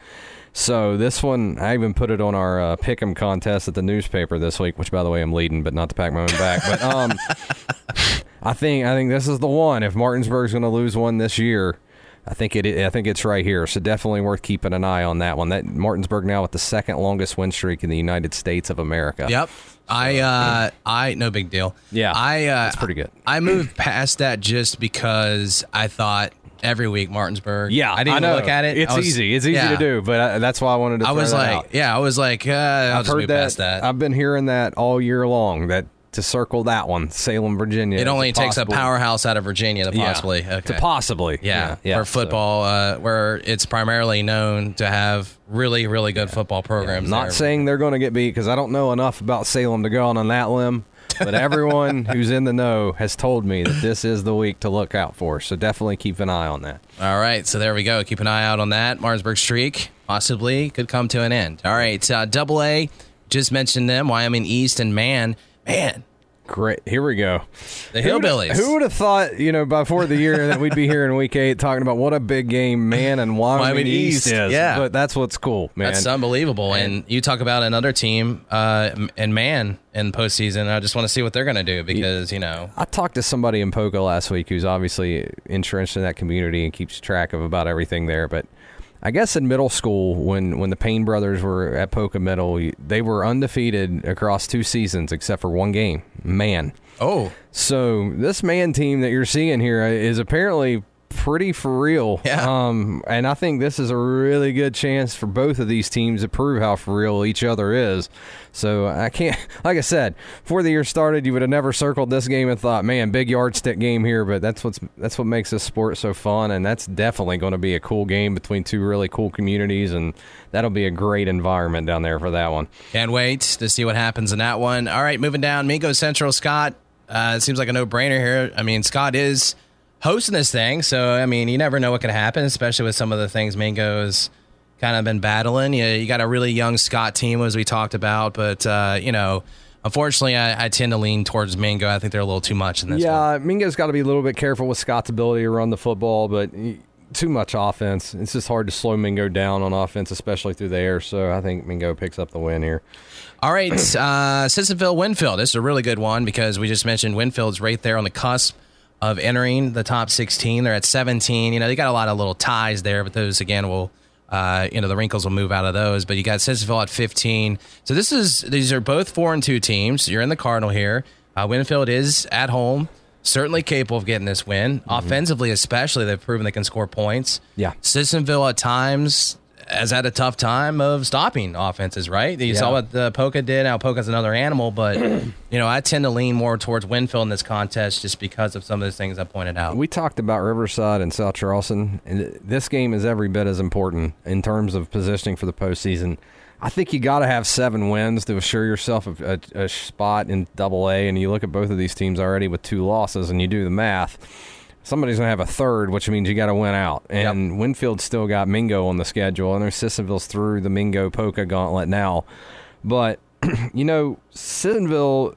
So this one, I even put it on our uh, pick'em contest at the newspaper this week. Which, by the way, I'm leading, but not to pack my own back. But um, I think I think this is the one. If Martinsburg's going to lose one this year, I think it. I think it's right here. So definitely worth keeping an eye on that one. That Martinsburg now with the second longest win streak in the United States of America. Yep. I uh I no big deal. Yeah, I uh that's pretty good. I moved past that just because I thought every week Martinsburg. Yeah, I didn't even know. look at it. It's was- easy. It's easy yeah. to do, but I, that's why I wanted to. I was like, out. yeah, I was like, uh, I'll I've just heard move that. past that. I've been hearing that all year long. That to circle that one, Salem, Virginia. It only takes a possible- powerhouse out of Virginia to Yeah, possibly to okay. possibly. Yeah, yeah. for so- football, uh, where it's primarily known to have really, really good football programs. Not there. saying they're going to get beat because I don't know enough about Salem to go out on that limb. But everyone who's in the know has told me that this is the week to look out for. So definitely keep an eye on that. All right, so there we go. Keep an eye out on that. Martinsburg streak possibly could come to an end. All right, uh, Double A, just mentioned them. Wyoming East and Man, man, Great. Here we go. the Who Hillbillies. Who would have thought, you know, before the year that we'd be here in week eight talking about what a big game man and Wyoming, Wyoming East, East, is. yeah. But that's what's cool, man. That's unbelievable. And you talk about another team uh, and Man in postseason. I just want to see what they're going to do because you know I talked to somebody in Poca last week who's obviously entrenched in that community and keeps track of about everything there. But I guess in middle school, when, when the Payne brothers were at Poca Middle, they were undefeated across two seasons except for one game. Man. oh So this man team that you're seeing here uh, is apparently pretty for real. Yeah. Um, and I think this is a really good chance for both of these teams to prove how for real each other is. So I can't, like I said, before the year started, you would have never circled this game and thought, man, big yardstick game here. But that's what's that's what makes this sport so fun, and that's definitely going to be a cool game between two really cool communities, and that'll be a great environment down there for that one. can't wait to see what happens in that one. All right, moving down, Mingo Central Scott. Uh, it seems like a no brainer here. I mean, Scott is hosting this thing, so I mean, you never know what could happen, especially with some of the things Mingo's kind of been battling. You, you got a really young Scott team, as we talked about, but uh, you know. Unfortunately, I, I tend to lean towards Mingo. I think they're a little too much in this one. Yeah, Mingo's got to be a little bit careful with Scott's ability to run the football, but too much offense. It's just hard to slow Mingo down on offense, especially through the air. So I think Mingo picks up the win here. All right, uh, Sissonville Winfield. This is a really good one because we just mentioned Winfield's right there on the cusp of entering the top 16. They're at 17. You know, they got a lot of little ties there, but those again will, uh, you know, the wrinkles will move out of those. But you got Sissonville at 15. So this is these are both four and two teams. You're in the Cardinal here. Uh, Winfield is at home, certainly capable of getting this win. Offensively, especially, they've proven they can score points. Yeah. Sissonville at times has had a tough time of stopping offenses, right? You saw what the Poca did. Now Poca's another animal, but you know I tend to lean more towards Winfield in this contest just because of some of those things I pointed out. We talked about Riverside and South Charleston, and this game is every bit as important in terms of positioning for the postseason. I think you got to have seven wins to assure yourself a, a, a spot in Double A. And you look at both of these teams already with two losses, and you do the math. Somebody's going to have a third, which means you got to win out. And Winfield's still got Mingo on the schedule, and there's Sissonville's through the Mingo Poca gauntlet now. But you know, Sissonville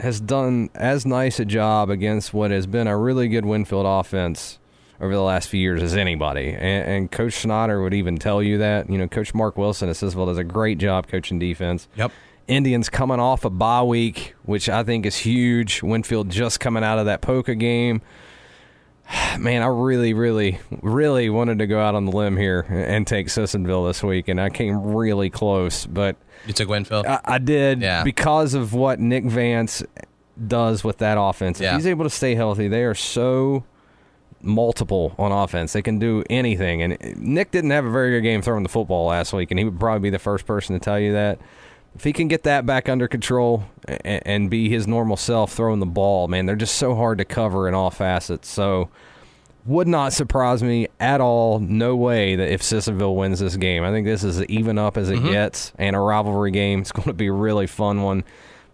has done as nice a job against what has been a really good Winfield offense over the last few years as anybody. And, and Coach Schneider would even tell you that. You know, Coach Mark Wilson at Sissonville does a great job coaching defense. Yep. Indians coming off a bye week, which I think is huge. Winfield just coming out of that Poca game. Man, I really, really, really wanted to go out on the limb here and take Sissonville this week, and I came really close, but You took Winfield. I, I did Yeah. because of what Nick Vance does with that offense. Yeah. If he's able to stay healthy, they are so multiple on offense. They can do anything. And Nick didn't have a very good game throwing the football last week, and he would probably be the first person to tell you that. If he can get that back under control and, and be his normal self throwing the ball, man, they're just so hard to cover in all facets. So would not surprise me at all. No way that if Sissonville wins this game. I think this is even up as it mm-hmm. gets and a rivalry game. It's going to be a really fun one.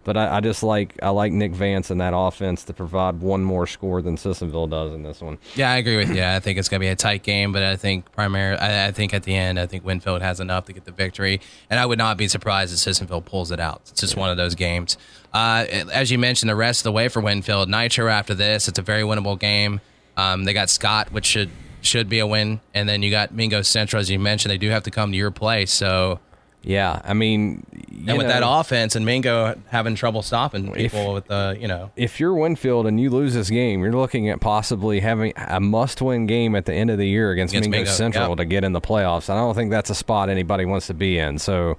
But I, I, just like I like Nick Vance and that offense to provide one more score than Sissonville does in this one. Yeah, I agree with you. I think it's going to be a tight game, but I think primarily, I, I, think at the end, I think Winfield has enough to get the victory, and I would not be surprised if Sissonville pulls it out. It's just yeah. one of those games. Uh, as you mentioned, the rest of the way for Winfield, Nitro after this, it's a very winnable game. Um, they got Scott, which should should be a win, and then you got Mingo Central, as you mentioned. They do have to come to your place, so yeah, I mean, and with know, that offense and Mingo having trouble stopping people if, with the, you know, if you're Winfield and you lose this game, you're looking at possibly having a must-win game at the end of the year against, against Mingo, Mingo, Central yep. to get in the playoffs. And I don't think that's a spot anybody wants to be in. So,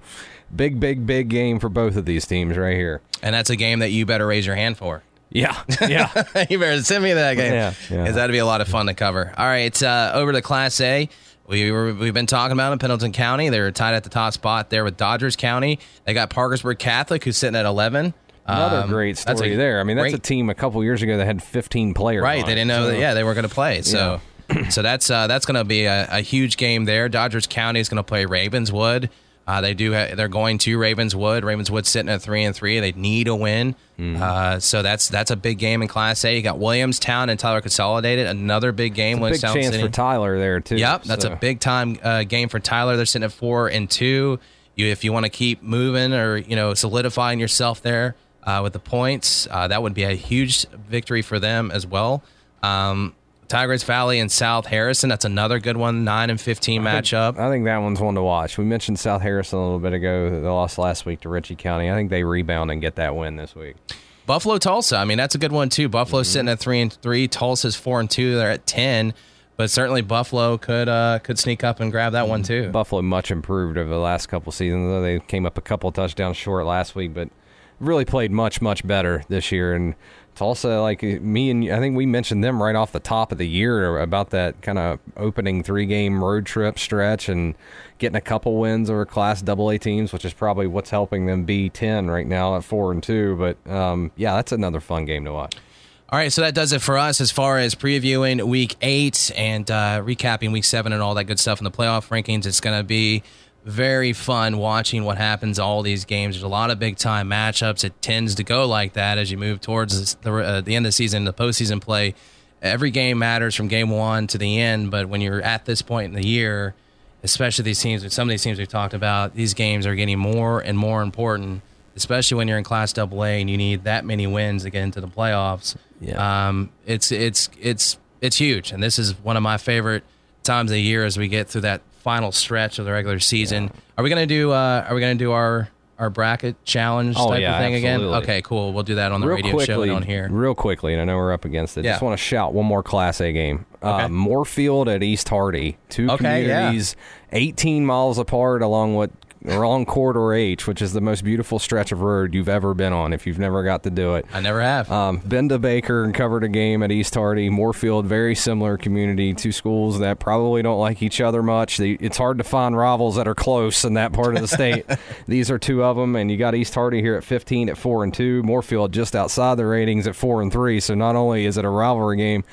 big, big, big game for both of these teams right here. And that's a game that you better raise your hand for. Yeah, yeah. you better send me that game. Yeah, yeah. That'd be a lot of fun to cover. All right, uh, over to Class A. We were, we've been talking about in Pendleton County. They're tied at the top spot there with Doddridge County. They got Parkersburg Catholic, who's sitting at 11. Another um, great story there. I mean, that's great, a team a couple years ago that had 15 players. Right. They didn't know so. that, yeah, they were going to play. So. Yeah. so that's uh, that's going to be a, a, huge game there. Doddridge County is going to play Ravenswood. Uh, they do. Ha- they're going to Ravenswood. Ravenswood sitting at three and three. They need a win. Mm-hmm. Uh, so that's that's a big game in Class A. You got Williamstown and Tyler Consolidated. Another big game. big chance City. for Tyler there too. Yep, that's so. a big time uh, game for Tyler. They're sitting at four and two. You, if you want to keep moving or you know solidifying yourself there uh, with the points, uh, that would be a huge victory for them as well. Um, Tygarts Valley and South Harrison. That's another good one. Nine and fifteen I matchup. Think, I think that one's one to watch. We mentioned South Harrison a little bit ago. They lost last week to Ritchie County. I think they rebound and get that win this week. Buffalo Tolsia. I mean, that's a good one too. Buffalo's mm-hmm. sitting at three and three. Tolsia's four and two. They're at ten. But certainly Buffalo could uh, could sneak up and grab that one too. Buffalo much improved over the last couple seasons. They came up a couple touchdowns short last week, but really played much much better this year. And Tolsia, like me and I think we mentioned them right off the top of the year about that kind of opening three game road trip stretch and getting a couple wins over Class AA teams, which is probably what's helping them be ten right now at four and two. But um, yeah, that's another fun game to watch. All right, so that does it for us as far as previewing week eight and uh, recapping week seven and all that good stuff in the playoff rankings. It's going to be very fun watching what happens all these games. There's a lot of big time matchups. It tends to go like that as you move towards the, uh, the end of the season, the postseason play. Every game matters from game one to the end, but when you're at this point in the year, especially these teams, some of these teams we've talked about, these games are getting more and more important, especially when you're in Class AA and you need that many wins to get into the playoffs. Yeah. Um, it's it's it's it's huge, and this is one of my favorite times of the year as we get through that final stretch of the regular season. Yeah. Are we gonna do? Uh, are we gonna do our our bracket challenge oh, type yeah, of thing absolutely. again? Okay, cool. We'll do that on the real radio quickly, show on here. Real quickly, and I know we're up against it. Yeah. Just want to shout one more Class A game. Uh, okay. Uh, Moorfield at East Hardy. Two okay, communities, yeah. 18 miles apart along what or on Corridor H, which is the most beautiful stretch of road you've ever been on. If you've never got to do it, I never have. Um, been to Baker and covered a game at East Hardy, Moorfield, very similar community. Two schools that probably don't like each other much. it's hard to find rivals that are close in that part of the state. These are two of them, and you got East Hardy here at 15 at four and two. Moorfield just outside the ratings at four and three. So not only is it a rivalry game,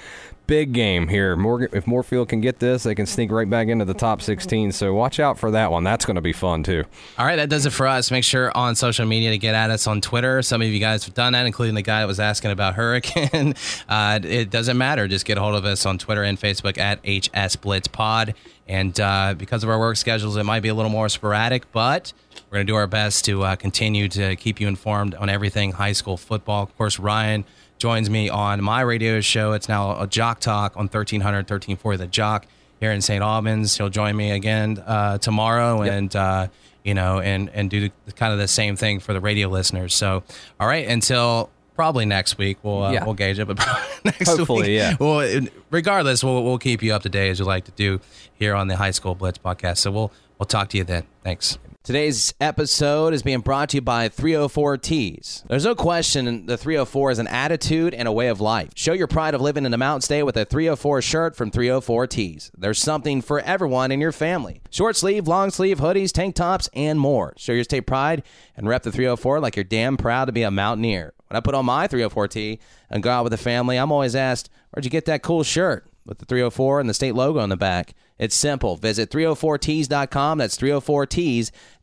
big game here. Morgan, if Moorfield can get this, they can sneak right back into the top 16. So watch out for that one. That's going to be fun too. All right, that does it for us. Make sure on social media to get at us on Twitter. Some of you guys have done that, including the guy that was asking about Hurricane. uh, it doesn't matter. Just get a hold of us on Twitter and Facebook at HS Blitz Pod. And uh, because of our work schedules, it might be a little more sporadic, but we're going to do our best to uh, continue to keep you informed on everything high school football. Of course, Ryan joins me on my radio show. It's now a Jock Talk on 1300, 1340 The Jock here in St. Albans. He'll join me again uh, tomorrow yep. and, uh, you know, and, and do the, kind of the same thing for the radio listeners. So, all right, until probably next week we'll uh, yeah. we'll gauge it, but next Hopefully, week, yeah. Well, regardless, we'll we'll keep you up to date as you like to do here on the High School Blitz podcast. So we'll We'll talk to you then. Thanks. Today's episode is being brought to you by 304 Tees. There's no question the 304 is an attitude and a way of life. Show your pride of living in the mountain state with a 304 shirt from 304 Tees. There's something for everyone in your family. Short sleeve, long sleeve, hoodies, tank tops, and more. Show your state pride and rep the 304 like you're damn proud to be a mountaineer. When I put on my 304 tee and go out with the family, I'm always asked, Where'd you get that cool shirt with the 304 and the state logo on the back? It's simple. Visit 304tees.com. That's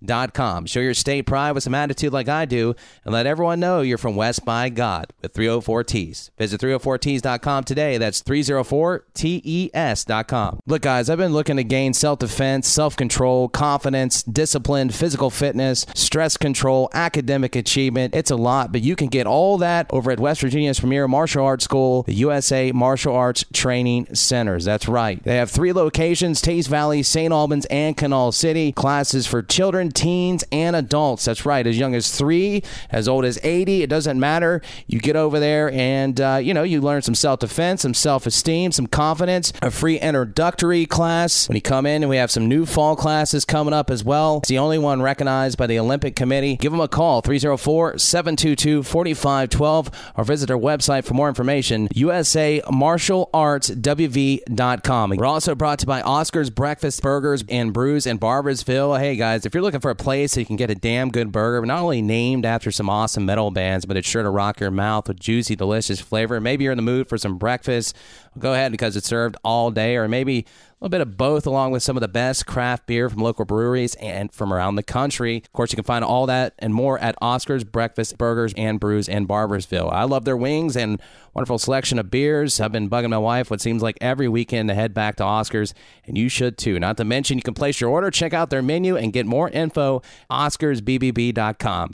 304tees.com. Show your state pride with some attitude like I do and let everyone know you're from West by God with 304 Tees. Visit 304tees.com today. That's 304tees.com. Look, guys, I've been looking to gain self defense, self control, confidence, discipline, physical fitness, stress control, academic achievement. It's a lot, but you can get all that over at West Virginia's premier martial arts school, the USA Martial Arts Training Centers. That's right. They have three locations Teays Valley, St. Albans, and Kanawha City. Classes for children, teens, and adults. That's right. As young as three, as old as 80. It doesn't matter. You get over there and, uh, you know, you learn some self defense, some self esteem, some confidence, a free introductory class. When you come in, and we have some new fall classes coming up as well. It's the only one recognized by the Olympic Committee. Give them a call, 304 722 4512, or visit our website for more information, usamartialartswv.com. We're also brought to you by Oscar's Breakfast Burgers and Brews in Barboursville. Hey guys, if you're looking for a place so you can get a damn good burger, not only named after some awesome metal bands, but it's sure to rock your mouth with juicy, delicious flavor. Maybe you're in the mood for some breakfast. Go ahead because it's served all day, or maybe a little bit of both, along with some of the best craft beer from local breweries and from around the country. Of course, you can find all that and more at Oscar's Breakfast Burgers and Brews in Barboursville. I love their wings and wonderful selection of beers. I've been bugging my wife what seems like every weekend to head back to Oscar's, and you should too. Not to mention, you can place your order, check out their menu, and get more info. OscarsBBB.com.